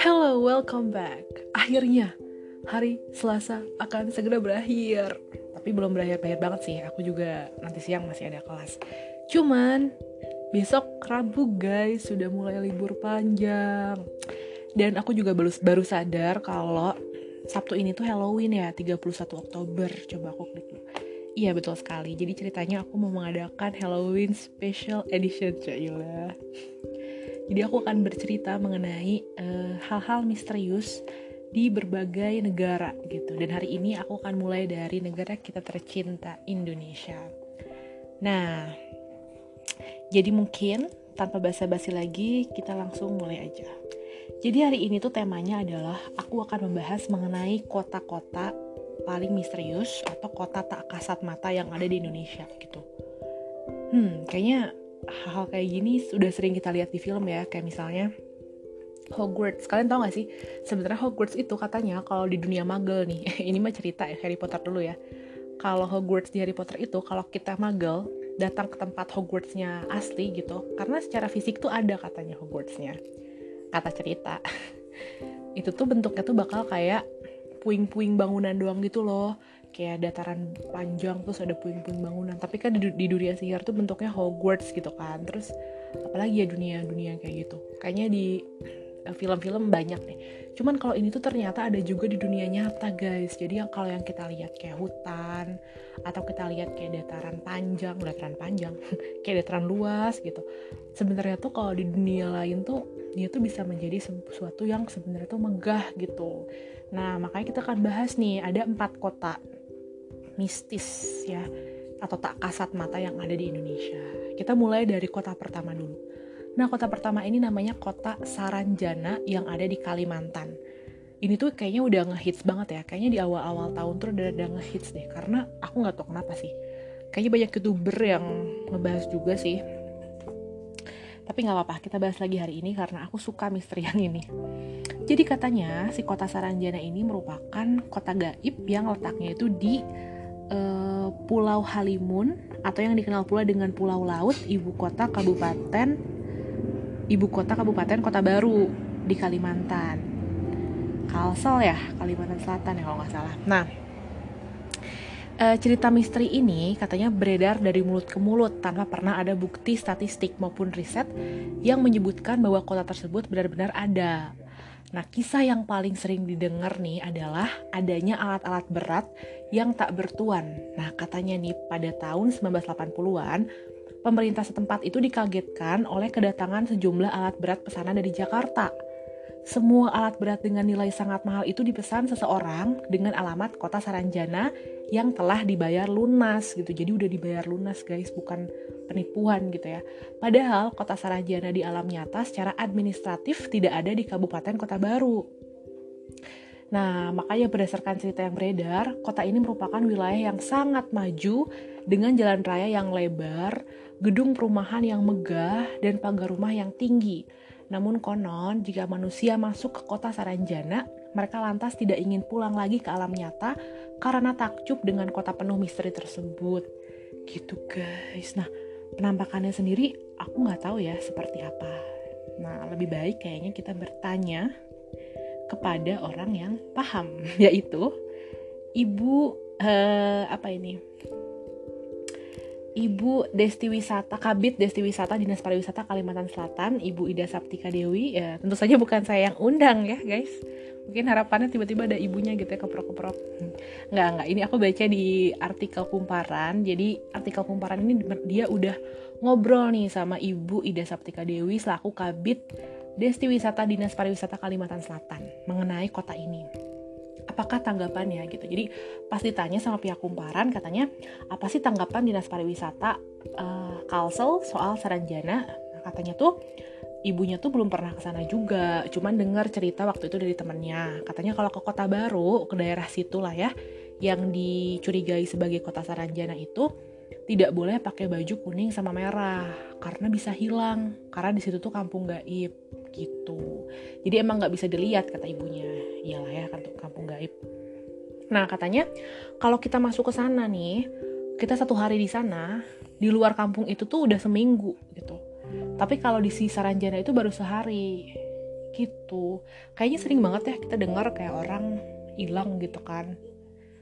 Hello, welcome back. Akhirnya, hari Selasa akan segera berakhir. Tapi belum berakhir-berakhir banget sih. Aku juga nanti siang masih ada kelas. Cuman, besok Rabu guys, sudah mulai libur panjang. Dan aku juga baru, baru sadar kalau Sabtu ini tuh Halloween ya, 31 Oktober. Coba aku klik dulu. Iya betul sekali. Jadi ceritanya aku mau mengadakan Halloween Special Edition, Cailah. Jadi aku akan bercerita mengenai eh, hal-hal uh, misterius di berbagai negara gitu. Dan hari ini aku akan mulai dari negara kita tercinta Indonesia. Nah, jadi mungkin tanpa basa-basi lagi kita langsung mulai aja. Jadi hari ini tuh temanya adalah aku akan membahas mengenai kota-kota paling misterius atau kota tak kasat mata yang ada di Indonesia gitu. Hmm, kayaknya hal-hal kayak gini sudah sering kita lihat di film ya kayak misalnya Hogwarts. Kalian tau gak sih? Sebenarnya Hogwarts itu katanya kalau di dunia magel nih ini mah cerita ya Harry Potter dulu ya. Kalau Hogwarts di Harry Potter itu kalau kita magel datang ke tempat Hogwartsnya asli gitu karena secara fisik tuh ada katanya Hogwartsnya. Kata cerita. Itu tuh bentuknya tuh bakal kayak puing-puing bangunan doang gitu loh. Kayak dataran panjang terus ada puing-puing bangunan. Tapi kan di, di dunia sihir tuh bentuknya Hogwarts gitu kan. Terus apalagi ya dunia-dunia kayak gitu. Kayaknya di eh, film-film banyak nih cuman kalau ini tuh ternyata ada juga di dunia nyata guys. Jadi yang kalau yang kita lihat kayak hutan atau kita lihat kayak dataran panjang dataran panjang kayak dataran luas gitu. Sebenarnya tuh kalau di dunia lain tuh dia tuh bisa menjadi sesuatu yang sebenarnya tuh megah gitu nah makanya kita akan bahas nih ada empat kota mistis ya atau tak kasat mata yang ada di Indonesia. Kita mulai dari kota pertama dulu. Nah, kota pertama ini namanya kota Saranjana yang ada di Kalimantan. Ini tuh kayaknya udah ngehits banget ya. Kayaknya di awal-awal tahun tuh udah, udah ngehits deh. Karena aku nggak tahu kenapa sih. Kayaknya banyak youtuber yang ngebahas juga sih. Tapi nggak apa-apa, kita bahas lagi hari ini karena aku suka misteri yang ini. Jadi katanya si kota Saranjana ini merupakan kota gaib yang letaknya itu di uh, Pulau Halimun atau yang dikenal pula dengan Pulau Laut, ibu kota kabupaten ibu kota kabupaten Kota Baru di Kalimantan. Kalsel ya, Kalimantan Selatan ya kalau nggak salah. Nah, uh, cerita misteri ini katanya beredar dari mulut ke mulut tanpa pernah ada bukti statistik maupun riset yang menyebutkan bahwa kota tersebut benar-benar ada. Nah, kisah yang paling sering didengar nih adalah adanya alat-alat berat yang tak bertuan. Nah, katanya nih pada tahun 1980-an, pemerintah setempat itu dikagetkan oleh kedatangan sejumlah alat berat pesanan dari Jakarta. Semua alat berat dengan nilai sangat mahal itu dipesan seseorang dengan alamat kota Saranjana yang telah dibayar lunas gitu. Jadi udah dibayar lunas guys, bukan penipuan gitu ya. Padahal kota Sarajana di alam nyata secara administratif tidak ada di Kabupaten Kota Baru. Nah, makanya berdasarkan cerita yang beredar, kota ini merupakan wilayah yang sangat maju dengan jalan raya yang lebar, gedung perumahan yang megah, dan pagar rumah yang tinggi. Namun konon, jika manusia masuk ke kota Saranjana, mereka lantas tidak ingin pulang lagi ke alam nyata karena takjub dengan kota penuh misteri tersebut. Gitu guys. Nah, penampakannya sendiri aku nggak tahu ya seperti apa. Nah, lebih baik kayaknya kita bertanya kepada orang yang paham, yaitu ibu uh, apa ini? Ibu Desti Wisata, Kabit Desti Wisata Dinas Pariwisata Kalimantan Selatan, Ibu Ida Saptika Dewi. Ya, tentu saja bukan saya yang undang ya, guys. Mungkin harapannya tiba-tiba ada ibunya gitu ya keprok-keprok. Nggak nggak ini aku baca di artikel kumparan. Jadi artikel kumparan ini dia udah ngobrol nih sama ibu Ida Saptika Dewi selaku kabit Desti Wisata Dinas Pariwisata Kalimantan Selatan mengenai kota ini apakah tanggapannya gitu. Jadi pas ditanya sama pihak kumparan katanya apa sih tanggapan dinas pariwisata uh, Kalsel soal Saranjana? Nah, katanya tuh ibunya tuh belum pernah ke sana juga, cuman dengar cerita waktu itu dari temennya. Katanya kalau ke kota baru, ke daerah situ lah ya, yang dicurigai sebagai kota Saranjana itu tidak boleh pakai baju kuning sama merah karena bisa hilang karena di situ tuh kampung gaib gitu. Jadi emang nggak bisa dilihat kata ibunya. Iyalah ya kampung gaib. Nah katanya kalau kita masuk ke sana nih kita satu hari di sana di luar kampung itu tuh udah seminggu gitu. Tapi kalau di si Saranjana itu baru sehari gitu. Kayaknya sering banget ya kita dengar kayak orang hilang gitu kan.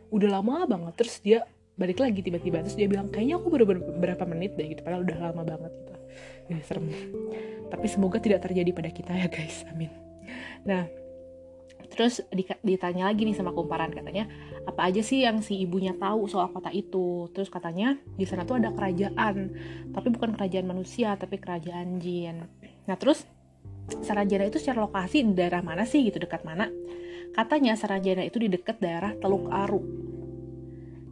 Udah lama banget terus dia balik lagi tiba-tiba. Terus dia bilang kayaknya aku baru beberapa menit deh gitu. Padahal udah lama banget gitu ya, serem. Tapi semoga tidak terjadi pada kita ya guys. Amin. Nah terus ditanya lagi nih sama kumparan katanya apa aja sih yang si ibunya tahu soal kota itu? Terus katanya di sana tuh ada kerajaan tapi bukan kerajaan manusia tapi kerajaan jin. Nah terus Saranjana itu secara lokasi di daerah mana sih? Gitu dekat mana? Katanya Saranjana itu di dekat daerah Teluk Aru.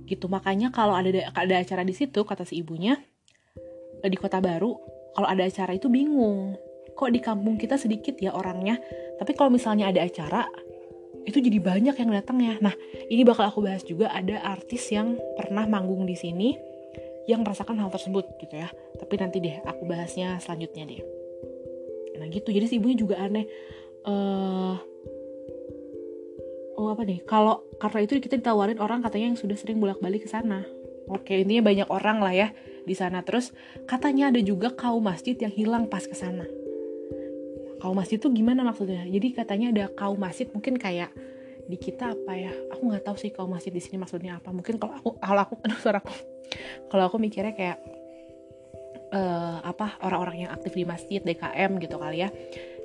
Gitu makanya kalau ada ada acara di situ kata si ibunya di kota baru kalau ada acara itu bingung kok di kampung kita sedikit ya orangnya tapi kalau misalnya ada acara itu jadi banyak yang datang ya. Nah, ini bakal aku bahas juga ada artis yang pernah manggung di sini yang merasakan hal tersebut gitu ya. Tapi nanti deh aku bahasnya selanjutnya deh. Nah gitu, jadi si ibunya juga aneh. Uh, oh apa nih? Kalau karena itu kita ditawarin orang katanya yang sudah sering bolak-balik ke sana. Oke, intinya banyak orang lah ya di sana. Terus katanya ada juga kaum masjid yang hilang pas ke sana. Kaum masjid itu gimana maksudnya? Jadi katanya ada kaum masjid mungkin kayak di kita apa ya? Aku nggak tahu sih kaum masjid di sini maksudnya apa. Mungkin kalau aku kalau aku aduh suara aku. Kalau aku mikirnya kayak uh, apa orang-orang yang aktif di masjid DKM gitu kali ya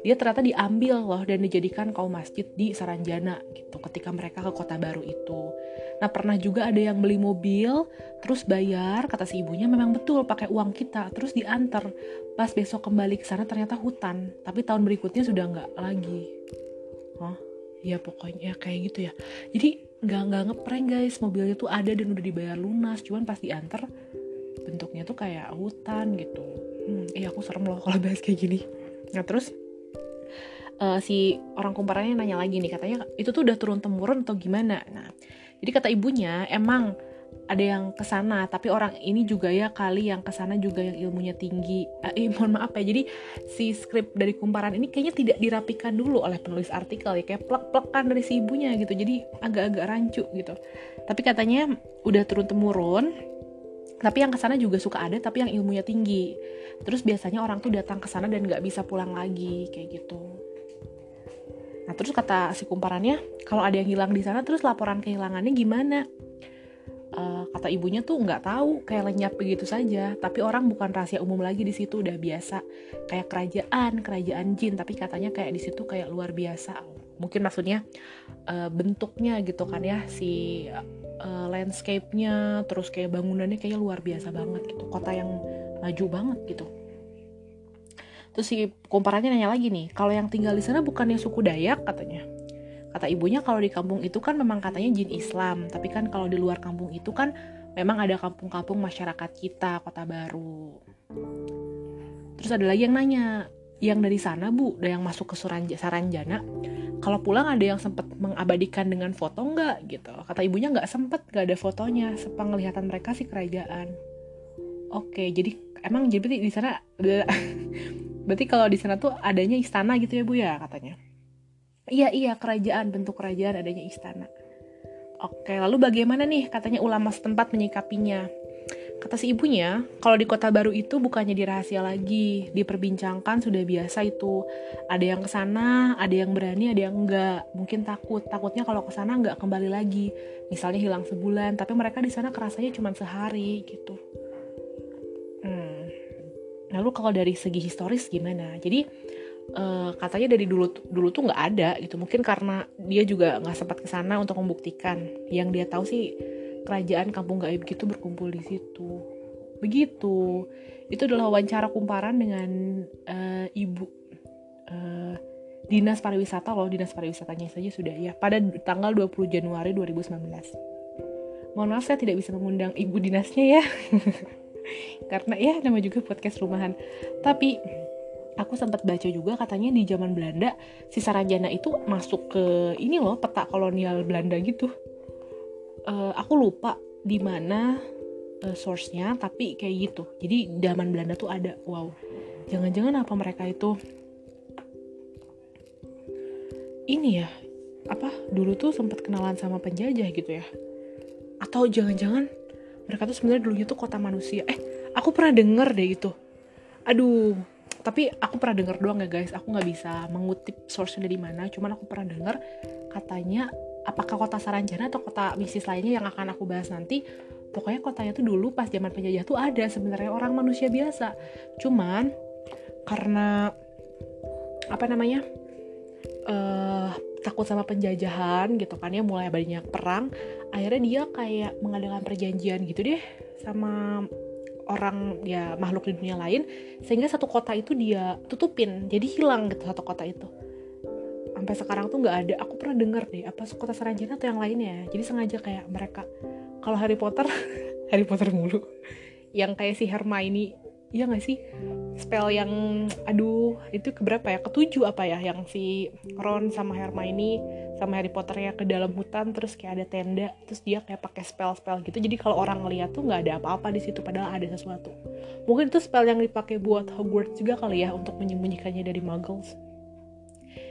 dia ternyata diambil loh dan dijadikan kaum masjid di Saranjana gitu ketika mereka ke kota baru itu. Nah pernah juga ada yang beli mobil terus bayar kata si ibunya memang betul pakai uang kita terus diantar pas besok kembali ke sana ternyata hutan tapi tahun berikutnya sudah nggak lagi. Hah? Ya pokoknya kayak gitu ya. Jadi nggak nggak ngeprank guys mobilnya tuh ada dan udah dibayar lunas cuman pas diantar bentuknya tuh kayak hutan gitu. Hmm, iya aku serem loh kalau bahas kayak gini. Nah terus uh, si orang kumparannya nanya lagi nih katanya itu tuh udah turun temurun atau gimana? Nah jadi kata ibunya emang ada yang ke sana tapi orang ini juga ya kali yang ke sana juga yang ilmunya tinggi. Eh, mohon maaf ya jadi si skrip dari kumparan ini kayaknya tidak dirapikan dulu oleh penulis artikel ya kayak plek-plekan dari si ibunya gitu jadi agak-agak rancu gitu. Tapi katanya udah turun temurun tapi yang ke sana juga suka ada tapi yang ilmunya tinggi. Terus biasanya orang tuh datang ke sana dan nggak bisa pulang lagi kayak gitu Nah terus kata si kumparannya, kalau ada yang hilang di sana terus laporan kehilangannya gimana? Uh, kata ibunya tuh nggak tahu kayak lenyap begitu saja. Tapi orang bukan rahasia umum lagi di situ udah biasa. Kayak kerajaan kerajaan jin. Tapi katanya kayak di situ kayak luar biasa. Mungkin maksudnya uh, bentuknya gitu kan ya si uh, landscape-nya terus kayak bangunannya kayak luar biasa banget gitu. Kota yang maju banget gitu Terus si komparannya nanya lagi nih, kalau yang tinggal di sana bukannya suku Dayak katanya. Kata ibunya kalau di kampung itu kan memang katanya jin Islam, tapi kan kalau di luar kampung itu kan memang ada kampung-kampung masyarakat kita, kota baru. Terus ada lagi yang nanya, yang dari sana bu, ada yang masuk ke Suranja, Saranjana, kalau pulang ada yang sempat mengabadikan dengan foto nggak gitu. Kata ibunya nggak sempet, nggak ada fotonya, sepenglihatan mereka sih kerajaan. Oke, jadi emang jadi di sana Berarti kalau di sana tuh adanya istana gitu ya Bu ya katanya. Iya iya kerajaan bentuk kerajaan adanya istana. Oke lalu bagaimana nih katanya ulama setempat menyikapinya? Kata si ibunya, kalau di kota baru itu bukannya dirahasia lagi, diperbincangkan sudah biasa itu. Ada yang ke sana, ada yang berani, ada yang enggak. Mungkin takut, takutnya kalau ke sana enggak kembali lagi. Misalnya hilang sebulan, tapi mereka di sana kerasanya cuma sehari gitu. Lalu kalau dari segi historis gimana? Jadi uh, katanya dari dulu dulu tuh nggak ada gitu. Mungkin karena dia juga nggak sempat ke sana untuk membuktikan. Yang dia tahu sih kerajaan kampung gaib gitu berkumpul di situ. Begitu. Itu adalah wawancara kumparan dengan uh, ibu uh, dinas pariwisata loh, dinas pariwisatanya saja sudah ya pada tanggal 20 Januari 2019. Mohon maaf saya tidak bisa mengundang ibu dinasnya ya. karena ya nama juga podcast rumahan. Tapi aku sempat baca juga katanya di zaman Belanda si Saranjana itu masuk ke ini loh peta kolonial Belanda gitu. Uh, aku lupa di mana uh, source-nya tapi kayak gitu. Jadi zaman Belanda tuh ada. Wow. Jangan-jangan apa mereka itu ini ya apa dulu tuh sempat kenalan sama penjajah gitu ya? Atau jangan-jangan mereka tuh sebenarnya dulunya tuh kota manusia. Eh aku pernah denger deh itu. Aduh tapi aku pernah denger doang ya guys. Aku nggak bisa mengutip source dari mana cuman aku pernah denger katanya apakah kota Saranjana atau kota mistis lainnya yang akan aku bahas nanti pokoknya kotanya tuh dulu pas zaman penjajah tuh ada sebenarnya orang manusia biasa. Cuman karena apa namanya uh, takut sama penjajahan gitu kan ya mulai banyak perang akhirnya dia kayak mengadakan perjanjian gitu deh sama orang ya makhluk di dunia lain sehingga satu kota itu dia tutupin jadi hilang gitu satu kota itu. Sampai sekarang tuh nggak ada. Aku pernah dengar deh apa kota Saranjana atau yang lainnya. Jadi sengaja kayak mereka. Kalau Harry Potter Harry Potter mulu. Yang kayak si Hermione iya gak sih spell yang aduh itu keberapa ya? Ketujuh apa ya? Yang si Ron sama Hermione sama Harry Potter ya ke dalam hutan terus kayak ada tenda terus dia kayak pakai spell spell gitu. Jadi kalau orang ngeliat tuh nggak ada apa-apa di situ padahal ada sesuatu. Mungkin itu spell yang dipakai buat Hogwarts juga kali ya untuk menyembunyikannya dari Muggles.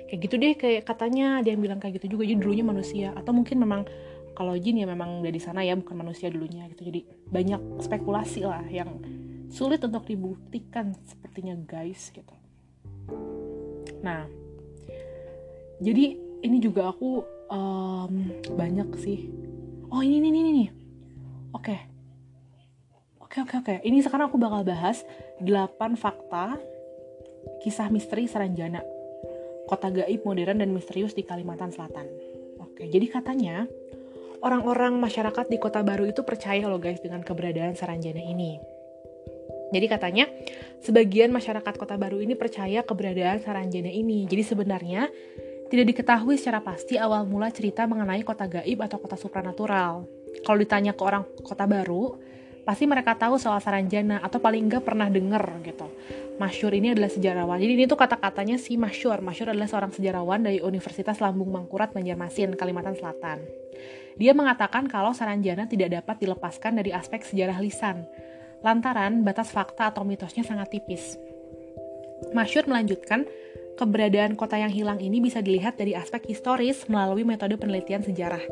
Kayak gitu deh kayak katanya dia bilang kayak gitu juga. Jadi dulunya manusia atau mungkin memang kalau jin ya memang dari sana ya bukan manusia dulunya gitu. Jadi banyak spekulasi lah yang sulit untuk dibuktikan sepertinya guys gitu. Nah jadi ini juga aku um, banyak sih. Oh ini nih ini nih oke. Oke oke oke. Ini sekarang aku bakal bahas 8 fakta kisah misteri Saranjana kota gaib modern dan misterius di Kalimantan Selatan. Oke jadi katanya orang-orang masyarakat di kota baru itu percaya loh guys dengan keberadaan Saranjana ini jadi katanya sebagian masyarakat Kota Baru ini percaya keberadaan Saranjana ini. Jadi sebenarnya tidak diketahui secara pasti awal mula cerita mengenai kota gaib atau kota supranatural. Kalau ditanya ke orang Kota Baru, pasti mereka tahu soal Saranjana atau paling enggak pernah denger gitu. Masyur ini adalah sejarawan. Jadi ini tuh kata-katanya si Masyur. Masyur adalah seorang sejarawan dari Universitas Lambung Mangkurat Banjarmasin, Kalimantan Selatan. Dia mengatakan kalau Saranjana tidak dapat dilepaskan dari aspek sejarah lisan lantaran batas fakta atau mitosnya sangat tipis. Masyur melanjutkan, keberadaan kota yang hilang ini bisa dilihat dari aspek historis melalui metode penelitian sejarah.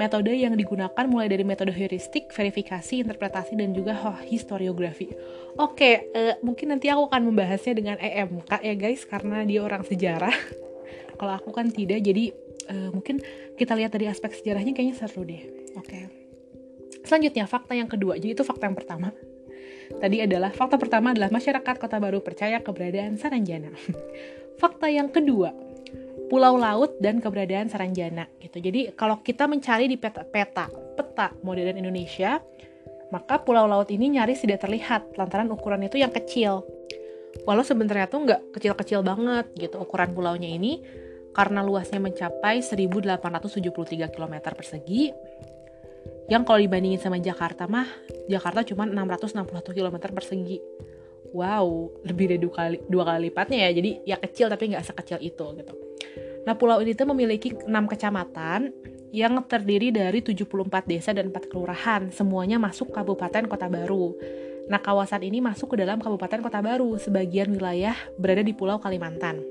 Metode yang digunakan mulai dari metode heuristik, verifikasi, interpretasi, dan juga oh, historiografi. Oke, uh, mungkin nanti aku akan membahasnya dengan EMK ya guys, karena dia orang sejarah. Kalau aku kan tidak, jadi uh, mungkin kita lihat dari aspek sejarahnya kayaknya seru deh. Oke. Selanjutnya, fakta yang kedua. Jadi itu fakta yang pertama. Tadi adalah fakta pertama adalah masyarakat Kota Baru percaya keberadaan Saranjana. fakta yang kedua, pulau laut dan keberadaan Saranjana gitu. Jadi kalau kita mencari di peta, peta peta modern Indonesia, maka pulau laut ini nyaris tidak terlihat lantaran ukuran itu yang kecil. Walau sebenarnya tuh nggak kecil-kecil banget gitu ukuran pulaunya ini karena luasnya mencapai 1873 km persegi yang kalau dibandingin sama Jakarta mah Jakarta cuma 661 km persegi. Wow lebih dari dua kali dua kali lipatnya ya. Jadi ya kecil tapi nggak sekecil itu gitu. Nah pulau ini tuh memiliki 6 kecamatan yang terdiri dari 74 desa dan 4 kelurahan. Semuanya masuk Kabupaten Kota Baru. Nah, kawasan ini masuk ke dalam Kabupaten Kota Baru, sebagian wilayah berada di Pulau Kalimantan.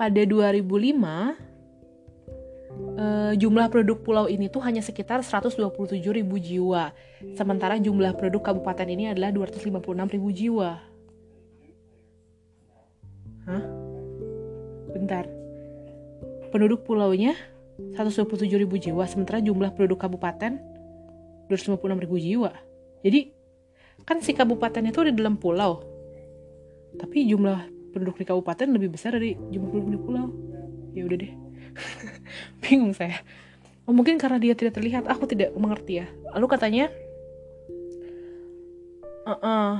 Pada 2005, uh, jumlah penduduk pulau ini tuh hanya sekitar 127 ribu jiwa. Sementara jumlah penduduk kabupaten ini adalah 256 ribu jiwa. Hah? Bentar. Penduduk pulaunya 127 ribu jiwa, sementara jumlah penduduk kabupaten 256 ribu jiwa. Jadi, kan si kabupaten itu di dalam pulau. Tapi jumlah penduduk di kabupaten lebih besar dari jumlah penduduk di pulau. Ya udah deh. bingung saya oh, mungkin karena dia tidak terlihat aku tidak mengerti ya lalu katanya uh -uh.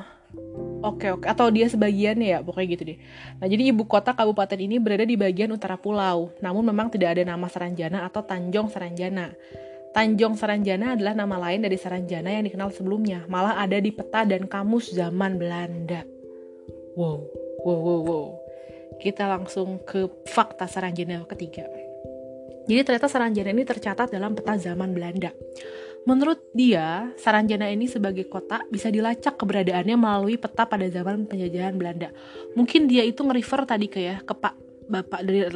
Oke oke atau dia sebagian ya pokoknya gitu deh. Nah jadi ibu kota kabupaten ini berada di bagian utara pulau. Namun memang tidak ada nama Saranjana atau Tanjong Saranjana. Tanjong Saranjana adalah nama lain dari Saranjana yang dikenal sebelumnya. Malah ada di peta dan kamus zaman Belanda. Wow, wow, wow, wow. Kita langsung ke fakta Saranjana ketiga. Jadi ternyata Saranjana ini tercatat dalam peta zaman Belanda. Menurut dia, Saranjana ini sebagai kota bisa dilacak keberadaannya melalui peta pada zaman penjajahan Belanda. Mungkin dia itu nge-refer tadi ke ya ke Pak Bapak dari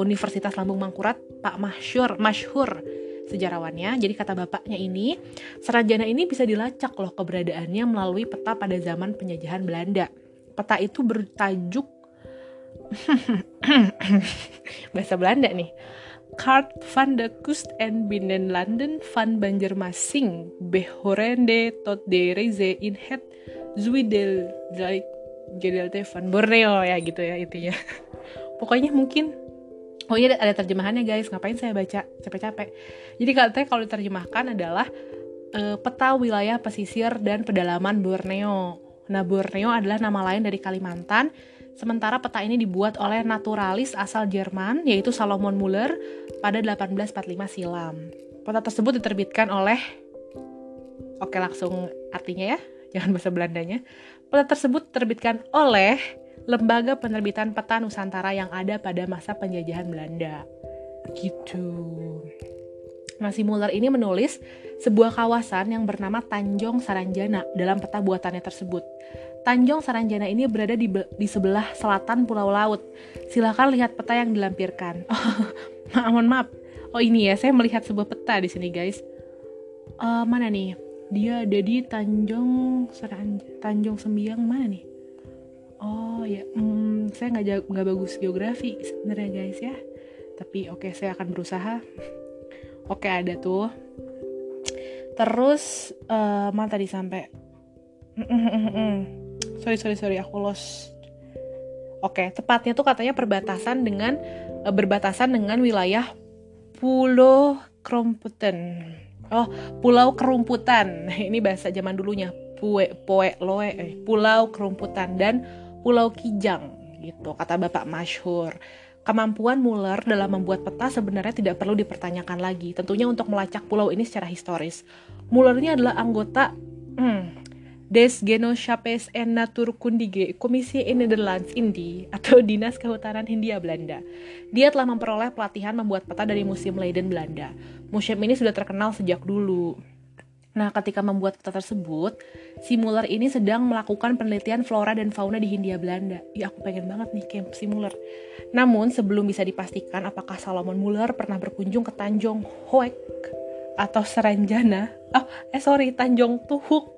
Universitas Lambung Mangkurat, Pak Masyur, Masyhur sejarawannya. Jadi kata bapaknya ini, Saranjana ini bisa dilacak loh keberadaannya melalui peta pada zaman penjajahan Belanda. Peta itu bertajuk bahasa Belanda nih. Kart van de Kust en Binnen London van Banjarmasin behorende tot de reize in het Zuidel Gedelte van Borneo ya gitu ya intinya. Pokoknya mungkin Oh iya ada terjemahannya guys, ngapain saya baca capek-capek. Jadi katanya kalau diterjemahkan adalah e, peta wilayah pesisir dan pedalaman Borneo. Nah Borneo adalah nama lain dari Kalimantan Sementara peta ini dibuat oleh naturalis asal Jerman, yaitu Salomon Muller, pada 1845 silam. Peta tersebut diterbitkan oleh... Oke, langsung artinya ya, jangan bahasa Belandanya. Peta tersebut diterbitkan oleh Lembaga Penerbitan Peta Nusantara yang ada pada masa penjajahan Belanda. Gitu. Masih Muller ini menulis sebuah kawasan yang bernama Tanjung Saranjana dalam peta buatannya tersebut. Tanjung Saranjana ini berada di, di sebelah selatan Pulau Laut. Silahkan lihat peta yang dilampirkan. Oh, mohon maaf. Oh ini ya, saya melihat sebuah peta di sini guys. Uh, mana nih? Dia ada di Tanjung Saranjana, Tanjung Sembiang mana nih? Oh ya, hmm, saya nggak nggak bagus geografi sebenarnya guys ya. Tapi oke, okay, saya akan berusaha. oke okay, ada tuh. Terus uh, mana tadi sampai? Sorry sorry sorry aku lost. Oke okay, tepatnya tuh katanya perbatasan dengan uh, berbatasan dengan wilayah Pulau Kerumputan oh Pulau Kerumputan ini bahasa zaman dulunya. Pue Poe Loe eh, Pulau Kerumputan dan Pulau Kijang gitu kata bapak masyhur. Kemampuan Muller dalam membuat peta sebenarnya tidak perlu dipertanyakan lagi, tentunya untuk melacak pulau ini secara historis. Muller ini adalah anggota hmm, Des Genootschapes en Natuurkundige Komisi in Nederlands Indi atau Dinas Kehutanan Hindia Belanda. Dia telah memperoleh pelatihan membuat peta dari Museum Leiden Belanda. Museum ini sudah terkenal sejak dulu. Nah, ketika membuat peta tersebut, si Muller ini sedang melakukan penelitian flora dan fauna di Hindia Belanda. Ya, aku pengen banget nih kayak si Muller. Namun, sebelum bisa dipastikan apakah Salomon Muller pernah berkunjung ke Tanjung Hoek atau Seranjana, oh, eh sorry, Tanjung Tuhuk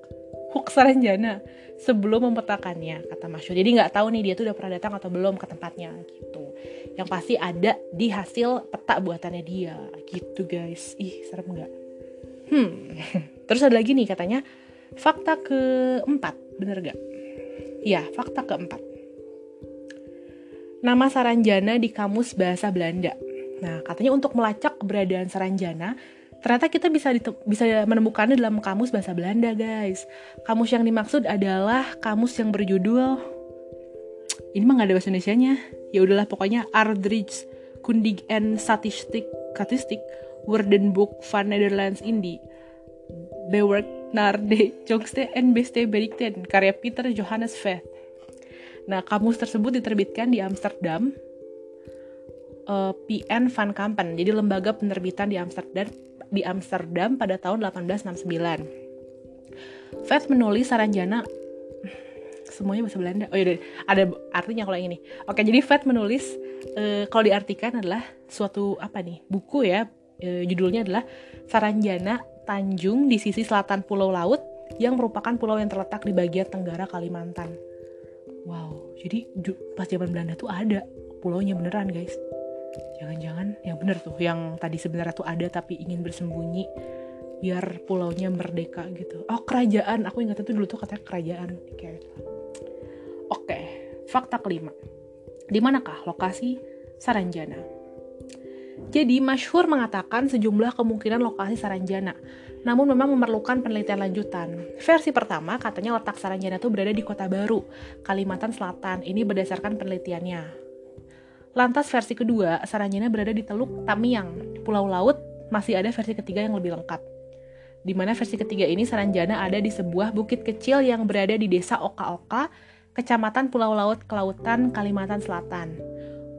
Hook Saranjana sebelum memetakannya kata Mas Jadi nggak tahu nih dia tuh udah pernah datang atau belum ke tempatnya gitu. Yang pasti ada di hasil peta buatannya dia gitu guys. Ih serem nggak? Hmm. Terus ada lagi nih katanya fakta keempat bener gak? Ya fakta keempat. Nama Saranjana di kamus bahasa Belanda. Nah, katanya untuk melacak keberadaan Saranjana, ternyata kita bisa bisa menemukannya dalam kamus bahasa Belanda guys. Kamus yang dimaksud adalah kamus yang berjudul ini mah gak ada bahasa Indonesia nya ya udahlah pokoknya Ardrich Kundig en Statistik Statistik Woordenboek van Nederlands Indi Bewerk naar de jongste en beste berichten karya Peter Johannes Veth. Nah, kamus tersebut diterbitkan di Amsterdam uh, eh, PN Van Kampen, jadi lembaga penerbitan di Amsterdam di Amsterdam pada tahun 1869. Veth menulis Saranjana semuanya bahasa Belanda. Oh iya, ada artinya kalau yang ini. Oke, jadi Veth menulis e, kalau diartikan adalah suatu apa nih? Buku ya. E, judulnya adalah Saranjana Tanjung di sisi selatan Pulau Laut yang merupakan pulau yang terletak di bagian tenggara Kalimantan. Wow, jadi pas zaman Belanda tuh ada pulaunya beneran, guys jangan-jangan yang bener tuh yang tadi sebenarnya tuh ada tapi ingin bersembunyi biar pulaunya merdeka gitu oh kerajaan aku ingat itu dulu tuh katanya kerajaan kayak gitu. oke fakta kelima di manakah lokasi Saranjana jadi Masyhur mengatakan sejumlah kemungkinan lokasi Saranjana namun memang memerlukan penelitian lanjutan. Versi pertama katanya letak Saranjana itu berada di Kota Baru, Kalimantan Selatan. Ini berdasarkan penelitiannya. Lantas versi kedua, Saranjana berada di Teluk Tamiang, Pulau Laut, masih ada versi ketiga yang lebih lengkap. Di mana versi ketiga ini Saranjana ada di sebuah bukit kecil yang berada di desa Oka-Oka, Kecamatan Pulau Laut, Kelautan, Kalimantan Selatan.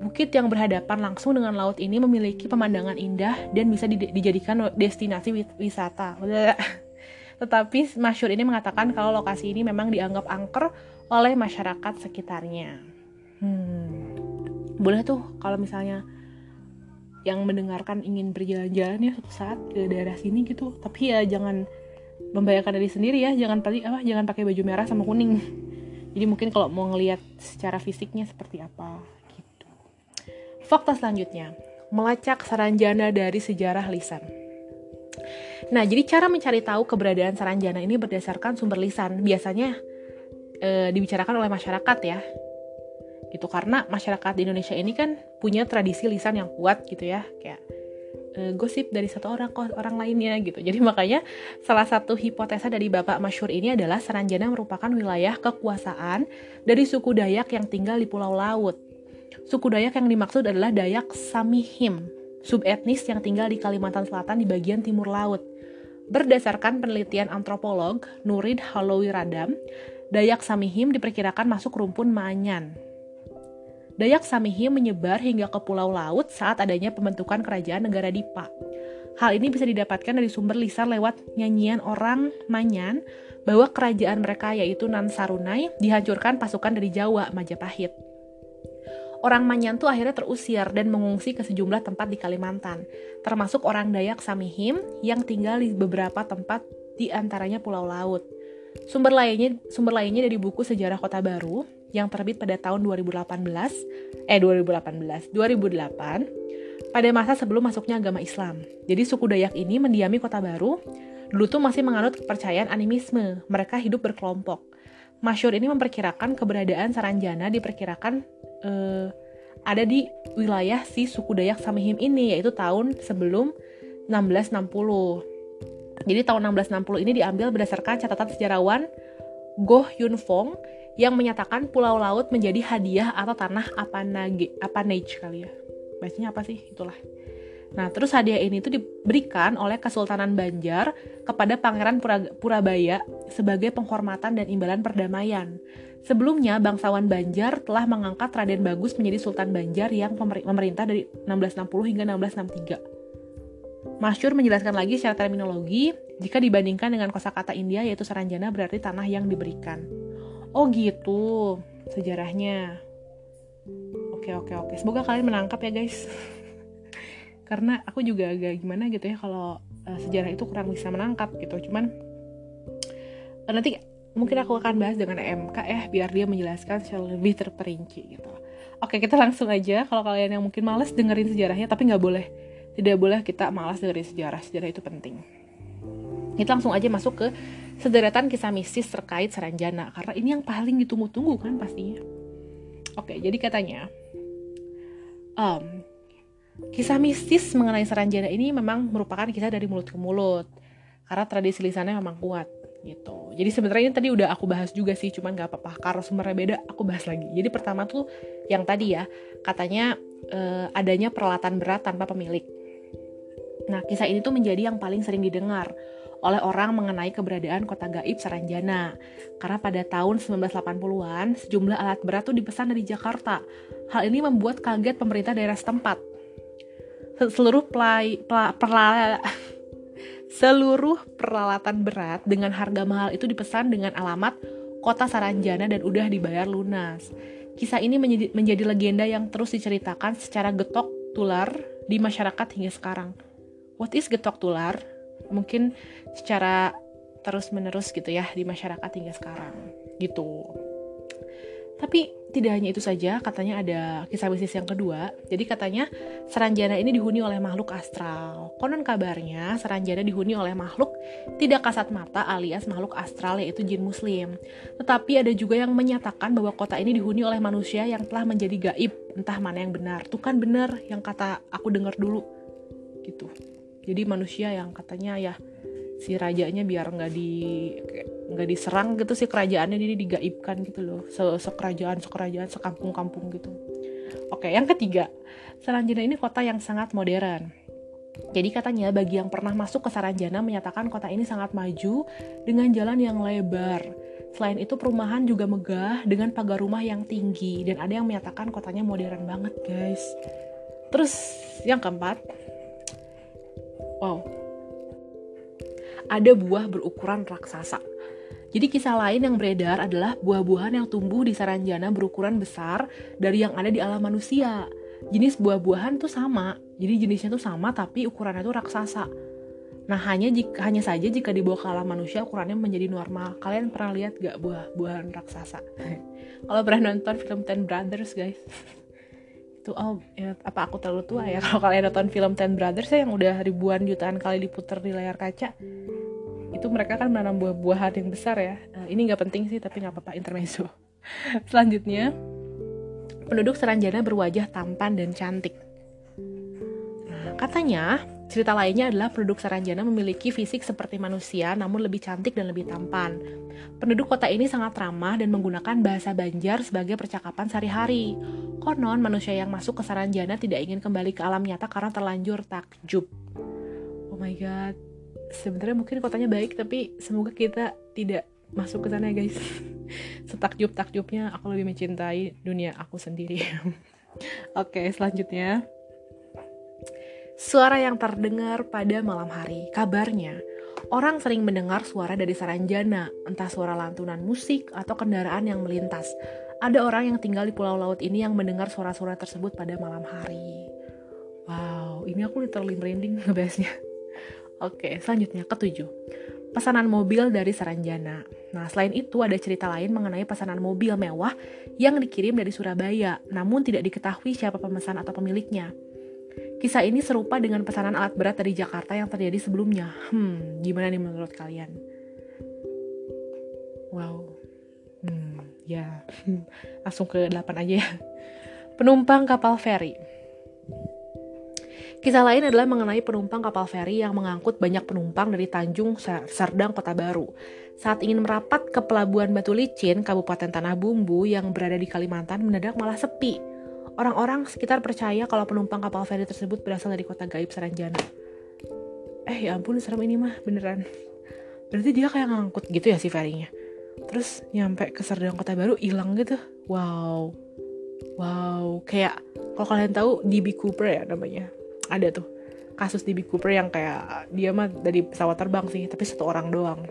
Bukit yang berhadapan langsung dengan laut ini memiliki pemandangan indah dan bisa dijadikan destinasi wisata. Tetapi Masyur ini mengatakan kalau lokasi ini memang dianggap angker oleh masyarakat sekitarnya. Hmm boleh tuh kalau misalnya yang mendengarkan ingin berjalan-jalan ya suatu saat ke daerah sini gitu. Tapi ya jangan membayangkan diri sendiri ya. Jangan pakai apa jangan pakai baju merah sama kuning. Jadi mungkin kalau mau ngelihat secara fisiknya seperti apa gitu. Fakta selanjutnya. Melacak saranjana dari sejarah lisan. Nah, jadi cara mencari tahu keberadaan saranjana ini berdasarkan sumber lisan. Biasanya e, dibicarakan oleh masyarakat ya gitu. Karena masyarakat di Indonesia ini kan punya tradisi lisan yang kuat gitu ya. Kayak e, gosip dari satu orang ke orang lainnya gitu. Jadi makanya salah satu hipotesa dari bapak masyur ini adalah Saranjana merupakan wilayah kekuasaan dari suku Dayak yang tinggal di Pulau Laut. Suku Dayak yang dimaksud adalah Dayak Samihim subetnis yang tinggal di Kalimantan Selatan di bagian timur laut. Berdasarkan penelitian antropolog Nurid Halowi Radam, Dayak Samihim diperkirakan masuk rumpun Manyan. Dayak Samihim menyebar hingga ke pulau laut saat adanya pembentukan kerajaan negara Dipa. Hal ini bisa didapatkan dari sumber lisan lewat nyanyian orang Manyan bahwa kerajaan mereka yaitu Nansarunai dihancurkan pasukan dari Jawa, Majapahit. Orang Manyan tuh akhirnya terusir dan mengungsi ke sejumlah tempat di Kalimantan, termasuk orang Dayak Samihim yang tinggal di beberapa tempat di antaranya Pulau Laut. Sumber lainnya sumber lainnya dari buku Sejarah Kota Baru yang terbit pada tahun 2018 eh 2018 2008 pada masa sebelum masuknya agama Islam. Jadi suku Dayak ini mendiami Kota Baru dulu tuh masih menganut kepercayaan animisme. Mereka hidup berkelompok. Masyur ini memperkirakan keberadaan Saranjana diperkirakan eh, ada di wilayah si suku Dayak Samihim ini yaitu tahun sebelum 1660. Jadi tahun 1660 ini diambil berdasarkan catatan sejarawan Goh Yun Fong yang menyatakan pulau laut menjadi hadiah atau tanah apanage, apanage kali ya. Bacanya apa sih? Itulah. Nah, terus hadiah ini tuh diberikan oleh Kesultanan Banjar kepada Pangeran Purabaya sebagai penghormatan dan imbalan perdamaian. Sebelumnya, bangsawan Banjar telah mengangkat Raden Bagus menjadi Sultan Banjar yang memerintah dari 1660 hingga 1663. Masyur menjelaskan lagi secara terminologi, jika dibandingkan dengan kosakata India yaitu Saranjana berarti tanah yang diberikan. Oh gitu, sejarahnya. Oke oke oke, semoga kalian menangkap ya guys. Karena aku juga agak gimana gitu ya kalau uh, sejarah itu kurang bisa menangkap gitu. Cuman uh, nanti mungkin aku akan bahas dengan MK ya biar dia menjelaskan secara lebih terperinci gitu. Oke kita langsung aja kalau kalian yang mungkin males dengerin sejarahnya tapi nggak boleh tidak boleh kita malas dari sejarah sejarah itu penting kita langsung aja masuk ke sederetan kisah mistis terkait Saranjana karena ini yang paling ditunggu-tunggu kan pastinya oke jadi katanya um, kisah mistis mengenai Saranjana ini memang merupakan kisah dari mulut ke mulut karena tradisi lisannya memang kuat gitu. Jadi sebenarnya ini tadi udah aku bahas juga sih, cuman gak apa-apa karena sumbernya beda, aku bahas lagi. Jadi pertama tuh yang tadi ya, katanya eh, adanya peralatan berat tanpa pemilik. Nah, kisah ini tuh menjadi yang paling sering didengar oleh orang mengenai keberadaan kota gaib Saranjana. Karena pada tahun 1980-an, sejumlah alat berat tuh dipesan dari Jakarta. Hal ini membuat kaget pemerintah daerah setempat. Seluruh play, pla, perla, seluruh peralatan berat dengan harga mahal itu dipesan dengan alamat kota Saranjana dan udah dibayar lunas. Kisah ini menjadi, menjadi legenda yang terus diceritakan secara getok tular di masyarakat hingga sekarang what is getok tular mungkin secara terus menerus gitu ya di masyarakat hingga sekarang gitu tapi tidak hanya itu saja, katanya ada kisah bisnis yang kedua. Jadi katanya Saranjana ini dihuni oleh makhluk astral. Konon kabarnya Saranjana dihuni oleh makhluk tidak kasat mata alias makhluk astral yaitu jin muslim. Tetapi ada juga yang menyatakan bahwa kota ini dihuni oleh manusia yang telah menjadi gaib. Entah mana yang benar. Tuh kan benar yang kata aku dengar dulu. Gitu jadi manusia yang katanya ya si rajanya biar nggak di nggak diserang gitu sih kerajaannya ini digaibkan gitu loh. Se sekerajaan sekerajaan sekampung-kampung gitu. Oke yang ketiga. Saranjana ini kota yang sangat modern. Jadi katanya bagi yang pernah masuk ke Saranjana menyatakan kota ini sangat maju dengan jalan yang lebar. Selain itu perumahan juga megah dengan pagar rumah yang tinggi. Dan ada yang menyatakan kotanya modern banget guys. Terus yang keempat, Wow. Ada buah berukuran raksasa. Jadi kisah lain yang beredar adalah buah-buahan yang tumbuh di Saranjana berukuran besar dari yang ada di alam manusia. jenis buah-buahan tuh sama jadi jenisnya tuh sama tapi ukurannya tuh raksasa nah hanya jika hanya saja jika dibawa ke alam manusia ukurannya menjadi normal kalian pernah lihat gak buah-buahan raksasa kalau pernah nonton film Ten Brothers guys itu oh ya, apa aku terlalu tua ya? Kalau kalian nonton film Ten Brothers ya yang udah ribuan jutaan kali diputar di layar kaca itu mereka kan menanam buah-buahan yang besar ya. Uh, ini nggak penting sih tapi nggak apa-apa intermezzo. Selanjutnya penduduk Seranjana berwajah tampan dan cantik. Nah, katanya, cerita lainnya adalah penduduk Seranjana memiliki fisik seperti manusia namun lebih cantik dan lebih tampan. Penduduk kota ini sangat ramah dan menggunakan bahasa Banjar sebagai percakapan sehari-hari. Konon, manusia yang masuk ke Saranjana tidak ingin kembali ke alam nyata karena terlanjur takjub. Oh my god, sebenarnya mungkin kotanya baik tapi semoga kita tidak masuk ke sana ya guys setakjub takjubnya aku lebih mencintai dunia aku sendiri oke selanjutnya suara yang terdengar pada malam hari kabarnya Orang sering mendengar suara dari Saranjana, entah suara lantunan musik atau kendaraan yang melintas. Ada orang yang tinggal di pulau laut ini yang mendengar suara-suara tersebut pada malam hari. Wow, ini aku literally merinding ngebahasnya. Oke, selanjutnya ketujuh pesanan mobil dari Saranjana. Nah, selain itu ada cerita lain mengenai pesanan mobil mewah yang dikirim dari Surabaya, namun tidak diketahui siapa pemesan atau pemiliknya. Kisah ini serupa dengan pesanan alat berat dari Jakarta yang terjadi sebelumnya. Hmm, gimana nih menurut kalian? Wow. Hmm, ya. Langsung ke 8 aja ya. Penumpang kapal feri. Kisah lain adalah mengenai penumpang kapal feri yang mengangkut banyak penumpang dari Tanjung Serdang Kota Baru. Saat ingin merapat ke pelabuhan Batu Licin, Kabupaten Tanah Bumbu yang berada di Kalimantan mendadak malah sepi. Orang-orang sekitar percaya kalau penumpang kapal feri tersebut berasal dari kota gaib Saranjana. Eh ya ampun serem ini mah beneran. Berarti dia kayak ngangkut gitu ya si ferinya. Terus nyampe ke Serdang Kota Baru hilang gitu. Wow. Wow, kayak kalau kalian tahu DB Cooper ya namanya ada tuh kasus Big Cooper yang kayak dia mah dari pesawat terbang sih tapi satu orang doang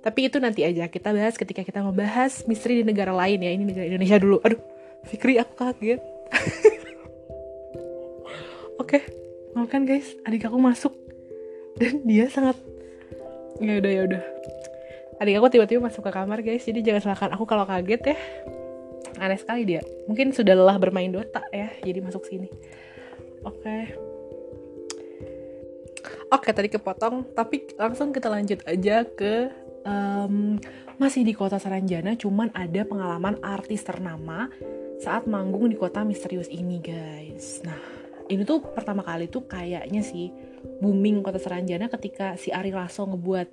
tapi itu nanti aja kita bahas ketika kita membahas misteri di negara lain ya ini negara Indonesia dulu aduh Fikri aku kaget oke okay, maafkan guys. Adik aku masuk. Dan dia sangat ya udah ya udah. Adik aku tiba-tiba masuk ke kamar guys. Jadi jangan salahkan aku kalau kaget ya. Aneh sekali dia. Mungkin sudah lelah bermain Dota ya. Jadi masuk sini. Oke. Okay. Oke, tadi kepotong, tapi langsung kita lanjut aja ke um, masih di kota Saranjana, cuman ada pengalaman artis ternama saat manggung di kota misterius ini, guys. Nah, ini tuh pertama kali tuh kayaknya sih booming kota Saranjana ketika si Ari Lasso ngebuat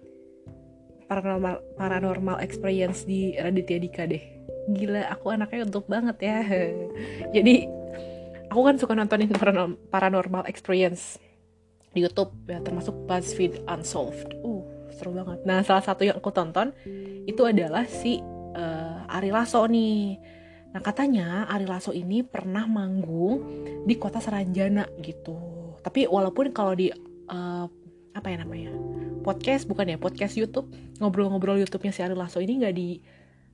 paranormal paranormal experience di Raditya Dika deh. Gila, aku anaknya untuk banget ya. Jadi aku kan suka nontonin paranormal experience di YouTube ya termasuk BuzzFeed Unsolved. Uh, seru banget. Nah, salah satu yang aku tonton itu adalah si uh, Ari Lasso nih. Nah, katanya Ari Lasso ini pernah manggung di kota Saranjana gitu. Tapi walaupun kalau di uh, apa ya namanya? podcast bukan ya, podcast YouTube, ngobrol-ngobrol YouTube-nya si Ari Lasso ini nggak di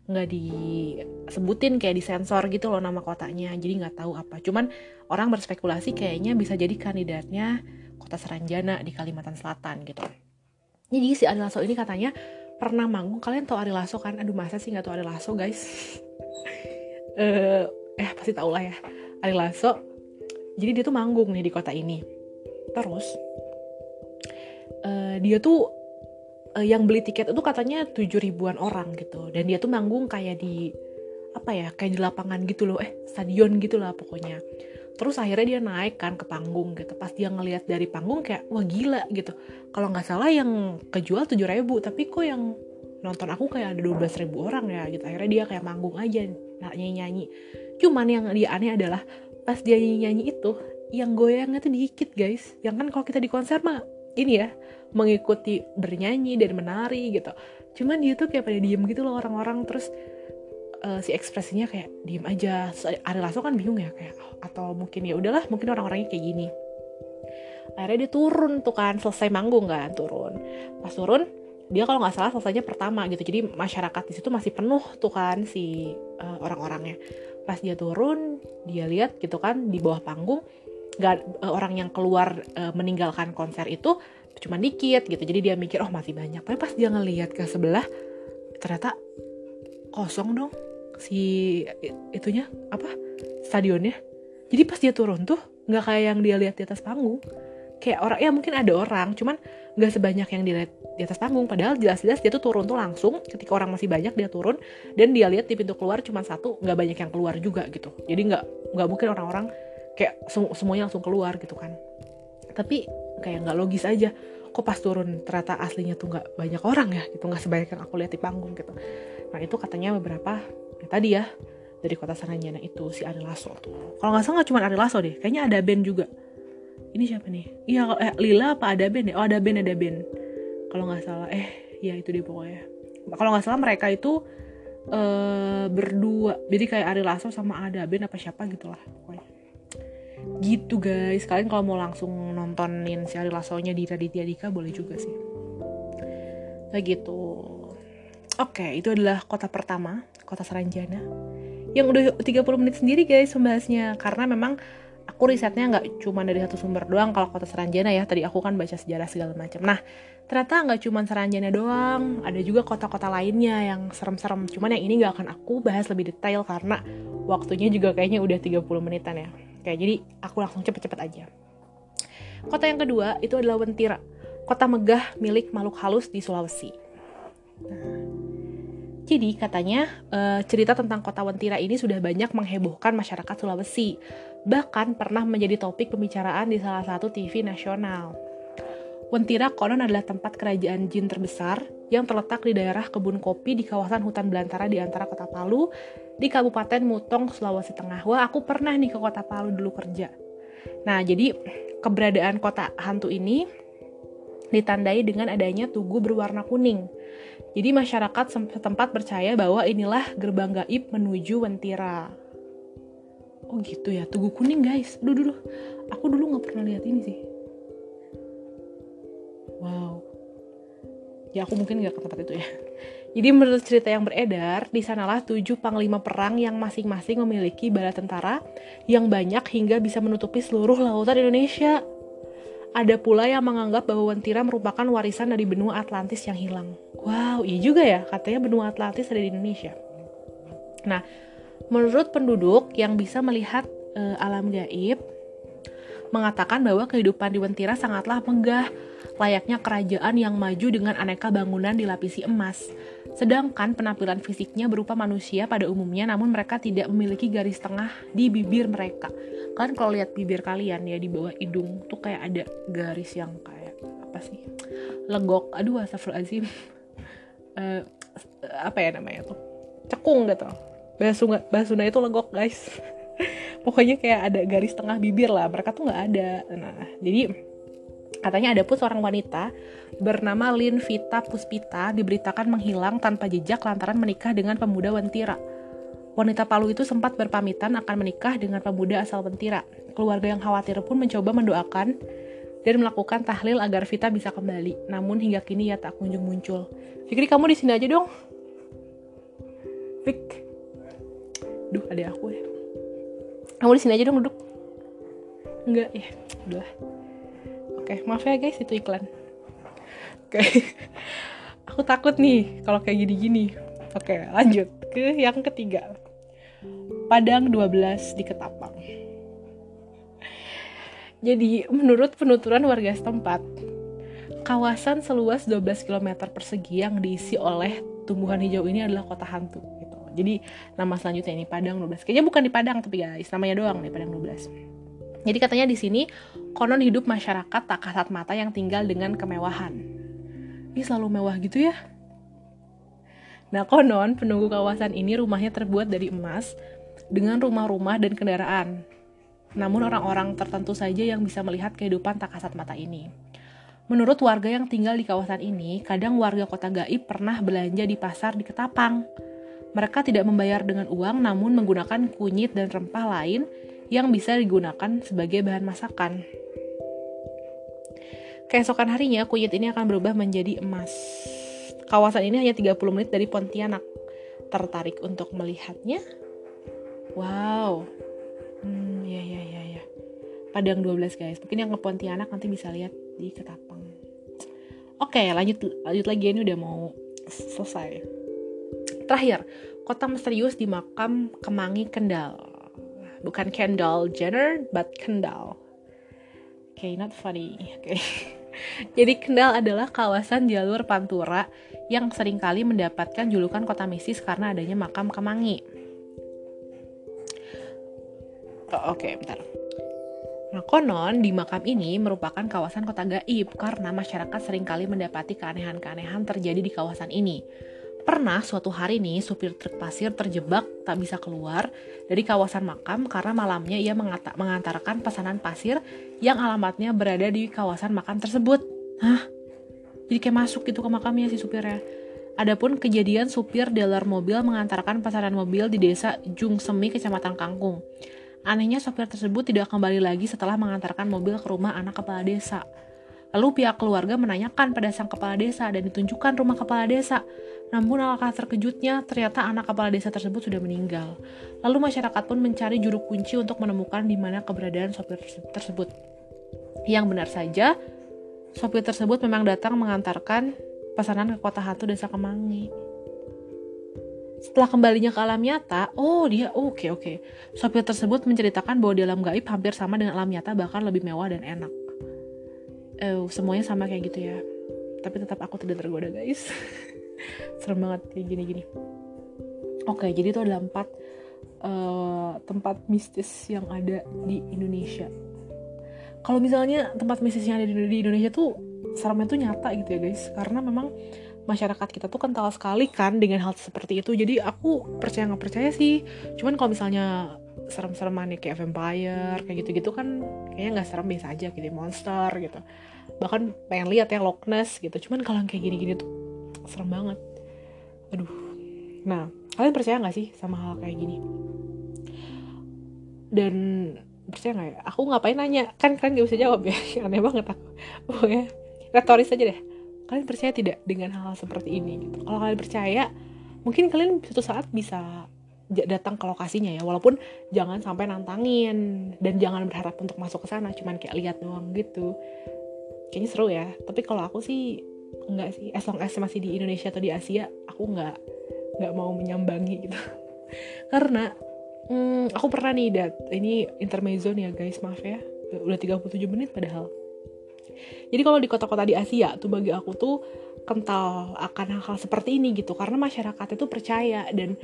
nggak disebutin kayak disensor gitu loh nama kotanya jadi nggak tahu apa cuman orang berspekulasi kayaknya bisa jadi kandidatnya kota Seranjana di Kalimantan Selatan gitu. Jadi si Ari Lasso ini katanya pernah manggung. Kalian tau Ari Lasso kan? Aduh masa sih nggak tau Ari Lasso guys? uh, eh pasti tau lah ya. Ari Lasso. Jadi dia tuh manggung nih di kota ini. Terus uh, dia tuh uh, yang beli tiket itu katanya tujuh ribuan orang gitu. Dan dia tuh manggung kayak di apa ya kayak di lapangan gitu loh eh stadion gitu lah pokoknya terus akhirnya dia naik kan ke panggung gitu pas dia ngelihat dari panggung kayak wah gila gitu kalau nggak salah yang kejual tujuh ribu tapi kok yang nonton aku kayak ada dua belas ribu orang ya gitu akhirnya dia kayak manggung aja nyanyi nyanyi cuman yang dia aneh adalah pas dia nyanyi nyanyi itu yang goyangnya tuh dikit guys. Yang kan kalau kita di konser mah ini ya mengikuti bernyanyi dan menari gitu. Cuman dia tuh kayak pada diem gitu loh orang-orang. Terus uh, si ekspresinya kayak diem aja. Ari Lasso kan bingung ya kayak oh, atau mungkin ya udahlah mungkin orang-orangnya kayak gini. Akhirnya dia turun tuh kan selesai manggung kan turun. Pas turun dia kalau nggak salah selesainya pertama gitu. Jadi masyarakat di situ masih penuh tuh kan si uh, orang-orangnya. Pas dia turun dia lihat gitu kan di bawah panggung nggak uh, orang yang keluar uh, meninggalkan konser itu cuma dikit gitu. Jadi dia mikir oh masih banyak. Tapi pas dia ngelihat ke sebelah ternyata kosong dong si itunya apa stadionnya. Jadi pas dia turun tuh nggak kayak yang dia lihat di atas panggung kayak orang ya mungkin ada orang cuman nggak sebanyak yang dilihat di atas panggung. Padahal jelas-jelas dia tuh turun tuh langsung ketika orang masih banyak dia turun dan dia lihat di pintu keluar cuma satu nggak banyak yang keluar juga gitu. Jadi nggak nggak mungkin orang-orang kayak semuanya langsung keluar gitu kan. Tapi kayak nggak logis aja kok pas turun ternyata aslinya tuh nggak banyak orang ya gitu nggak sebanyak yang aku lihat di panggung gitu. Nah itu katanya beberapa ya tadi ya dari kota Saranjana itu si Ari Lasso tuh. Kalau nggak salah cuma Ari Lasso deh kayaknya ada band juga ini siapa nih? Iya eh, Lila apa ada band ya? Oh ada band ada band kalau nggak salah. Eh ya itu dia pokoknya. Kalau nggak salah mereka itu uh, berdua. Jadi kayak Ari Lasso sama ada band apa siapa gitulah pokoknya. Gitu guys. Kalian kalau mau langsung nontonin si Ari Lasso-nya di Raditya Dika boleh juga sih. Kayak gitu. Oke itu adalah kota pertama kota Saranjana yang udah 30 menit sendiri guys membahasnya karena memang aku risetnya nggak cuma dari satu sumber doang kalau kota Seranjana ya tadi aku kan baca sejarah segala macam. Nah ternyata nggak cuma Seranjana doang ada juga kota-kota lainnya yang serem-serem. Cuman yang ini nggak akan aku bahas lebih detail karena waktunya juga kayaknya udah 30 menitan ya. Kayak jadi aku langsung cepet-cepet aja. Kota yang kedua itu adalah Wentira kota megah milik makhluk halus di Sulawesi. Nah, jadi katanya uh, cerita tentang kota Wentira ini sudah banyak menghebohkan masyarakat Sulawesi, bahkan pernah menjadi topik pembicaraan di salah satu TV nasional. Wentira konon adalah tempat kerajaan jin terbesar yang terletak di daerah kebun kopi di kawasan hutan belantara di antara kota Palu di Kabupaten Mutong, Sulawesi Tengah. Wah, aku pernah nih ke kota Palu dulu kerja. Nah, jadi keberadaan kota hantu ini ditandai dengan adanya tugu berwarna kuning jadi masyarakat setempat percaya bahwa inilah gerbang gaib menuju Wentira. Oh gitu ya, Tugu Kuning guys. Aduh dulu, aku dulu nggak pernah lihat ini sih. Wow. Ya aku mungkin nggak ke tempat itu ya. Jadi menurut cerita yang beredar, di sanalah tujuh panglima perang yang masing-masing memiliki bala tentara yang banyak hingga bisa menutupi seluruh lautan Indonesia. Ada pula yang menganggap bahwa Wentira merupakan warisan dari benua Atlantis yang hilang. Wow, iya juga ya, katanya benua Atlantis ada di Indonesia. Nah, menurut penduduk yang bisa melihat e, alam gaib, mengatakan bahwa kehidupan di Wentira sangatlah megah, layaknya kerajaan yang maju dengan aneka bangunan dilapisi emas. Sedangkan penampilan fisiknya berupa manusia pada umumnya, namun mereka tidak memiliki garis tengah di bibir mereka. Kalian kalau lihat bibir kalian ya di bawah hidung tuh kayak ada garis yang kayak apa sih? Legok. Aduh, astagfirullahaladzim. uh, apa ya namanya tuh? Cekung gitu. Bahasa Sunda itu legok, guys. Pokoknya kayak ada garis tengah bibir lah. Mereka tuh nggak ada. Nah, jadi Katanya ada pun seorang wanita bernama Lin Vita Puspita diberitakan menghilang tanpa jejak lantaran menikah dengan pemuda Wentira. Wanita Palu itu sempat berpamitan akan menikah dengan pemuda asal Wentira. Keluarga yang khawatir pun mencoba mendoakan dan melakukan tahlil agar Vita bisa kembali. Namun hingga kini ia tak kunjung muncul. Fikri kamu di sini aja dong. Fik. Duh, ada aku ya. Kamu di sini aja dong duduk. Enggak ya. Udah. Oke, maaf ya guys, itu iklan. Oke. Aku takut nih kalau kayak gini-gini. Oke, lanjut ke yang ketiga. Padang 12 di Ketapang. Jadi, menurut penuturan warga setempat, kawasan seluas 12 km persegi yang diisi oleh tumbuhan hijau ini adalah kota hantu. Jadi nama selanjutnya ini Padang 12. Kayaknya bukan di Padang tapi guys, namanya doang nih Padang 12. Jadi katanya di sini konon hidup masyarakat tak kasat mata yang tinggal dengan kemewahan. Ini selalu mewah gitu ya? Nah konon penunggu kawasan ini rumahnya terbuat dari emas dengan rumah-rumah dan kendaraan. Namun orang-orang tertentu saja yang bisa melihat kehidupan tak kasat mata ini. Menurut warga yang tinggal di kawasan ini, kadang warga kota gaib pernah belanja di pasar di Ketapang. Mereka tidak membayar dengan uang namun menggunakan kunyit dan rempah lain yang bisa digunakan sebagai bahan masakan. Keesokan harinya, kunyit ini akan berubah menjadi emas. Kawasan ini hanya 30 menit dari Pontianak. Tertarik untuk melihatnya? Wow. Hmm, ya ya ya ya. Padang 12 guys. Mungkin yang ke Pontianak nanti bisa lihat di Ketapang. Oke, lanjut lanjut lagi ini udah mau selesai. Terakhir, kota misterius di makam Kemangi Kendal. Bukan Kendall Jenner, but Kendal. Oke, okay, not funny. Oke. Okay. Jadi Kendal adalah kawasan jalur Pantura yang sering kali mendapatkan julukan kota mistis karena adanya makam Kemangi. Oh, Oke, okay, bentar. Nah, konon di makam ini merupakan kawasan kota gaib karena masyarakat sering kali mendapati keanehan-keanehan terjadi di kawasan ini. Pernah suatu hari nih supir truk pasir terjebak tak bisa keluar dari kawasan makam karena malamnya ia mengantarkan pesanan pasir yang alamatnya berada di kawasan makam tersebut. Hah? Jadi kayak masuk gitu ke makamnya si supirnya. Adapun kejadian supir dealer mobil mengantarkan pesanan mobil di desa Jungsemi, Kecamatan Kangkung. Anehnya sopir tersebut tidak kembali lagi setelah mengantarkan mobil ke rumah anak kepala desa. Lalu pihak keluarga menanyakan pada sang kepala desa dan ditunjukkan rumah kepala desa. Namun alangkah terkejutnya, ternyata anak kepala desa tersebut sudah meninggal. Lalu masyarakat pun mencari juru kunci untuk menemukan di mana keberadaan sopir tersebut. Yang benar saja, sopir tersebut memang datang mengantarkan pesanan ke kota hantu desa Kemangi. Setelah kembalinya ke alam nyata, oh dia oke okay, oke. Okay. Sopir tersebut menceritakan bahwa di alam gaib hampir sama dengan alam nyata bahkan lebih mewah dan enak. Eh, semuanya sama kayak gitu ya. Tapi tetap aku tidak tergoda guys. Serem banget kayak gini-gini. Oke, okay, jadi itu adalah empat uh, tempat mistis yang ada di Indonesia. Kalau misalnya tempat mistis yang ada di Indonesia tuh seremnya tuh nyata gitu ya guys, karena memang masyarakat kita tuh kental sekali kan dengan hal seperti itu jadi aku percaya nggak percaya sih cuman kalau misalnya serem-sereman kayak vampire kayak gitu-gitu kan kayaknya nggak serem biasa aja gitu monster gitu. Bahkan pengen lihat ya Loch Ness gitu cuman kalau kayak gini-gini tuh serem banget. Aduh. Nah kalian percaya nggak sih sama hal kayak gini? Dan percaya nggak ya? Aku ngapain nanya? Kan kalian gak bisa jawab ya aneh banget aku. Pokoknya retoris aja deh. Kalian percaya tidak dengan hal-hal seperti ini gitu? Kalau kalian percaya mungkin kalian suatu saat bisa datang ke lokasinya ya. Walaupun jangan sampai nantangin dan jangan berharap untuk masuk ke sana cuman kayak lihat doang gitu. Kayaknya seru ya. Tapi kalau aku sih enggak sih. As long as masih di Indonesia atau di Asia aku nggak nggak mau menyambangi gitu. Karena hmm, aku pernah nih dat ini intermezzo nih ya guys maaf ya. Udah 37 menit padahal. Jadi kalau di kota-kota di Asia tuh bagi aku tuh kental akan hal-hal seperti ini gitu. Karena masyarakat itu percaya dan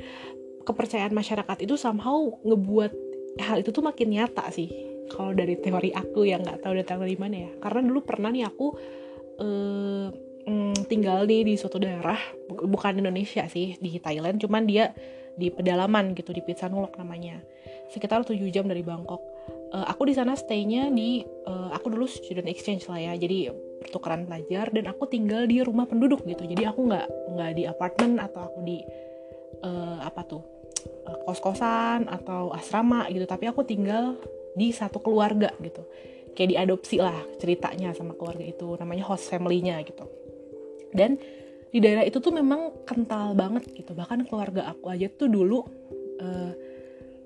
kepercayaan masyarakat itu somehow ngebuat hal itu tuh makin nyata sih. Kalau dari teori aku yang nggak tahu datang dari mana ya. Karena dulu pernah nih aku uh, tinggal nih di suatu daerah bukan Indonesia sih di Thailand. Cuman dia di pedalaman gitu di Pitsanulok namanya. Sekitar 7 jam dari Bangkok. Uh, aku di sana staynya di uh, aku dulu student exchange lah ya. Jadi pertukaran pelajar dan aku tinggal di rumah penduduk gitu. Jadi aku nggak nggak di apartemen atau aku di uh, apa tuh uh, kos-kosan atau asrama gitu. Tapi aku tinggal di satu keluarga gitu. Kayak diadopsi lah ceritanya sama keluarga itu. Namanya host family-nya gitu. Dan di daerah itu tuh memang kental banget gitu. Bahkan keluarga aku aja tuh dulu uh,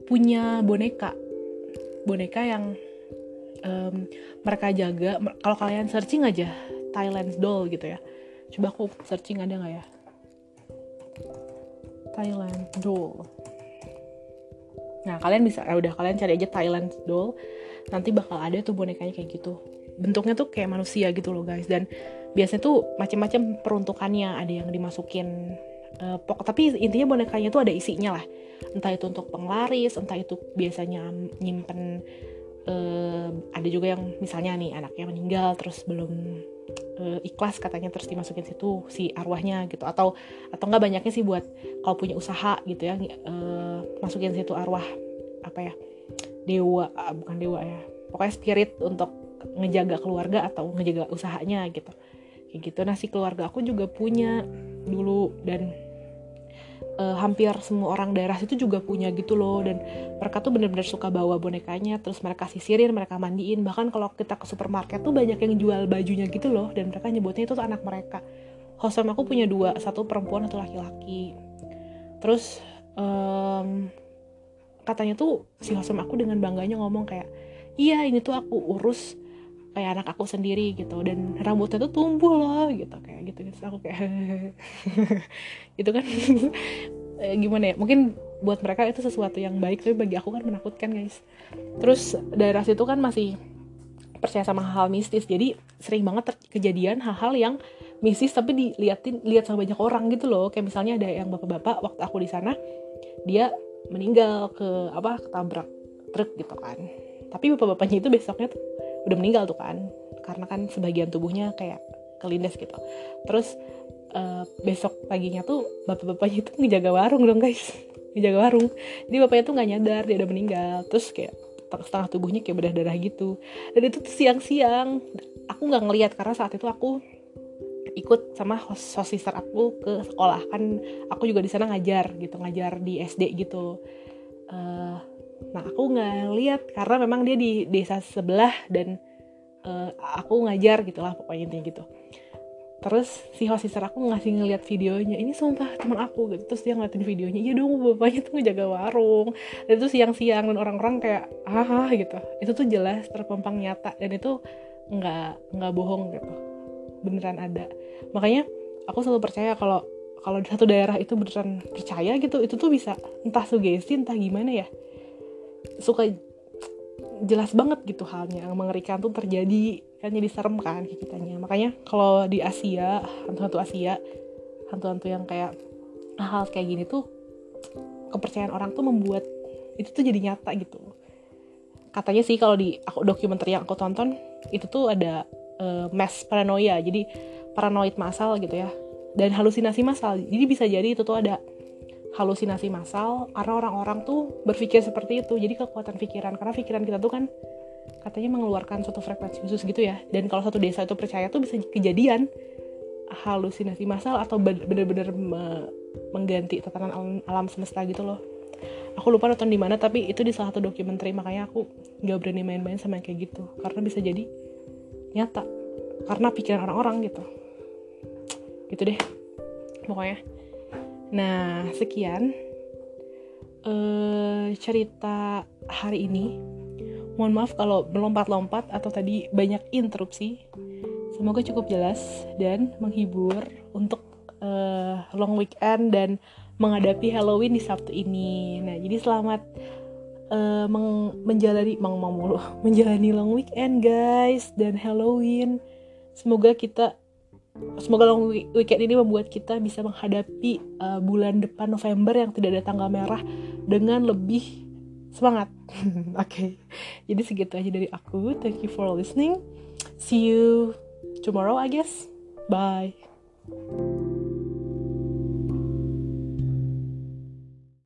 punya boneka. Boneka yang um, mereka jaga. Kalau kalian searching aja Thailand doll gitu ya. Coba aku searching ada nggak ya? Thailand doll nah kalian bisa ya udah kalian cari aja Thailand doll nanti bakal ada tuh bonekanya kayak gitu. Bentuknya tuh kayak manusia gitu loh guys. Dan biasanya tuh macam-macam peruntukannya ada yang dimasukin uh, pokok tapi intinya bonekanya tuh ada isinya lah. Entah itu untuk penglaris entah itu biasanya nyimpen uh, ada juga yang misalnya nih anaknya meninggal terus belum uh, ikhlas katanya terus dimasukin situ si arwahnya gitu. Atau atau enggak banyaknya sih buat kalau punya usaha gitu ya uh, masukin situ arwah apa ya dewa uh, bukan dewa ya. Pokoknya spirit untuk ngejaga keluarga atau ngejaga usahanya gitu. Kayak gitu. Nah si keluarga aku juga punya dulu dan uh, hampir semua orang daerah situ juga punya gitu loh. Dan mereka tuh bener-bener suka bawa bonekanya terus mereka sisirin mereka mandiin. Bahkan kalau kita ke supermarket tuh banyak yang jual bajunya gitu loh. Dan mereka nyebutnya itu anak mereka. Hostem aku punya dua satu perempuan satu laki-laki. Terus um, katanya tuh si hostem aku dengan bangganya ngomong kayak iya ini tuh aku urus kayak anak aku sendiri gitu. Dan rambutnya tuh tumbuh loh gitu. Kayak gitu gitu. Aku kayak gitu kan. Eh, gimana ya? Mungkin buat mereka itu sesuatu yang baik tapi bagi aku kan menakutkan guys. Terus daerah situ kan masih percaya sama hal-hal mistis. Jadi sering banget kejadian hal-hal yang mistis tapi diliatin lihat sama banyak orang gitu loh. Kayak misalnya ada yang bapak-bapak waktu aku di sana dia meninggal ke apa ketabrak truk gitu kan. Tapi bapak-bapaknya itu besoknya tuh udah meninggal tuh kan. Karena kan sebagian tubuhnya kayak kelindes gitu. Terus uh, besok paginya tuh bapak-bapaknya itu ngejaga warung dong guys. Ngejaga warung. Jadi bapaknya tuh nggak nyadar dia udah meninggal. Terus kayak setengah tubuhnya kayak berdarah-darah gitu. Dan itu tuh siang-siang. Aku nggak ngelihat karena saat itu aku ikut sama host, host sister aku ke sekolah. Kan aku juga di sana ngajar gitu ngajar di SD gitu. Uh, nah aku nggak lihat karena memang dia di desa sebelah dan uh, aku ngajar gitulah pokoknya intinya gitu. Terus si host sister aku ngasih ngeliat videonya ini sumpah teman aku gitu. Terus dia ngeliatin videonya iya dong bapaknya tuh ngejaga warung. Dan itu siang-siang dan orang-orang kayak ah gitu. Itu tuh jelas terpampang nyata dan itu nggak nggak bohong gitu. Beneran ada. Makanya aku selalu percaya kalau kalau di satu daerah itu beneran percaya gitu itu tuh bisa entah sugesti entah gimana ya suka jelas banget gitu halnya yang mengerikan tuh terjadi kan jadi serem kan kitanya makanya kalau di Asia hantu-hantu Asia hantu-hantu yang kayak hal kayak gini tuh kepercayaan orang tuh membuat itu tuh jadi nyata gitu. Katanya sih kalau di aku dokumenter yang aku tonton itu tuh ada uh, mass paranoia jadi paranoid masal gitu ya dan halusinasi masal jadi bisa jadi itu tuh ada halusinasi massal karena orang-orang tuh berpikir seperti itu. Jadi kekuatan pikiran karena pikiran kita tuh kan katanya mengeluarkan suatu frekuensi khusus gitu ya. Dan kalau satu desa itu percaya tuh bisa kejadian. Halusinasi massal atau bener-bener me mengganti tatanan alam, alam semesta gitu loh. Aku lupa nonton di mana tapi itu di salah satu dokumenter makanya aku nggak berani main-main sama yang kayak gitu. Karena bisa jadi nyata. Karena pikiran orang-orang gitu. Gitu deh pokoknya nah sekian uh, cerita hari ini. Mohon maaf kalau melompat-lompat atau tadi banyak interupsi. Semoga cukup jelas dan menghibur untuk uh, long weekend dan menghadapi Halloween di Sabtu ini. Nah jadi selamat uh, menjalani mang mulu menjalani long weekend guys dan Halloween. Semoga kita semoga long weekend ini membuat kita bisa menghadapi uh, bulan depan November yang tidak ada tanggal merah dengan lebih semangat. Oke, okay. jadi segitu aja dari aku. Thank you for listening. See you tomorrow, I guess. Bye.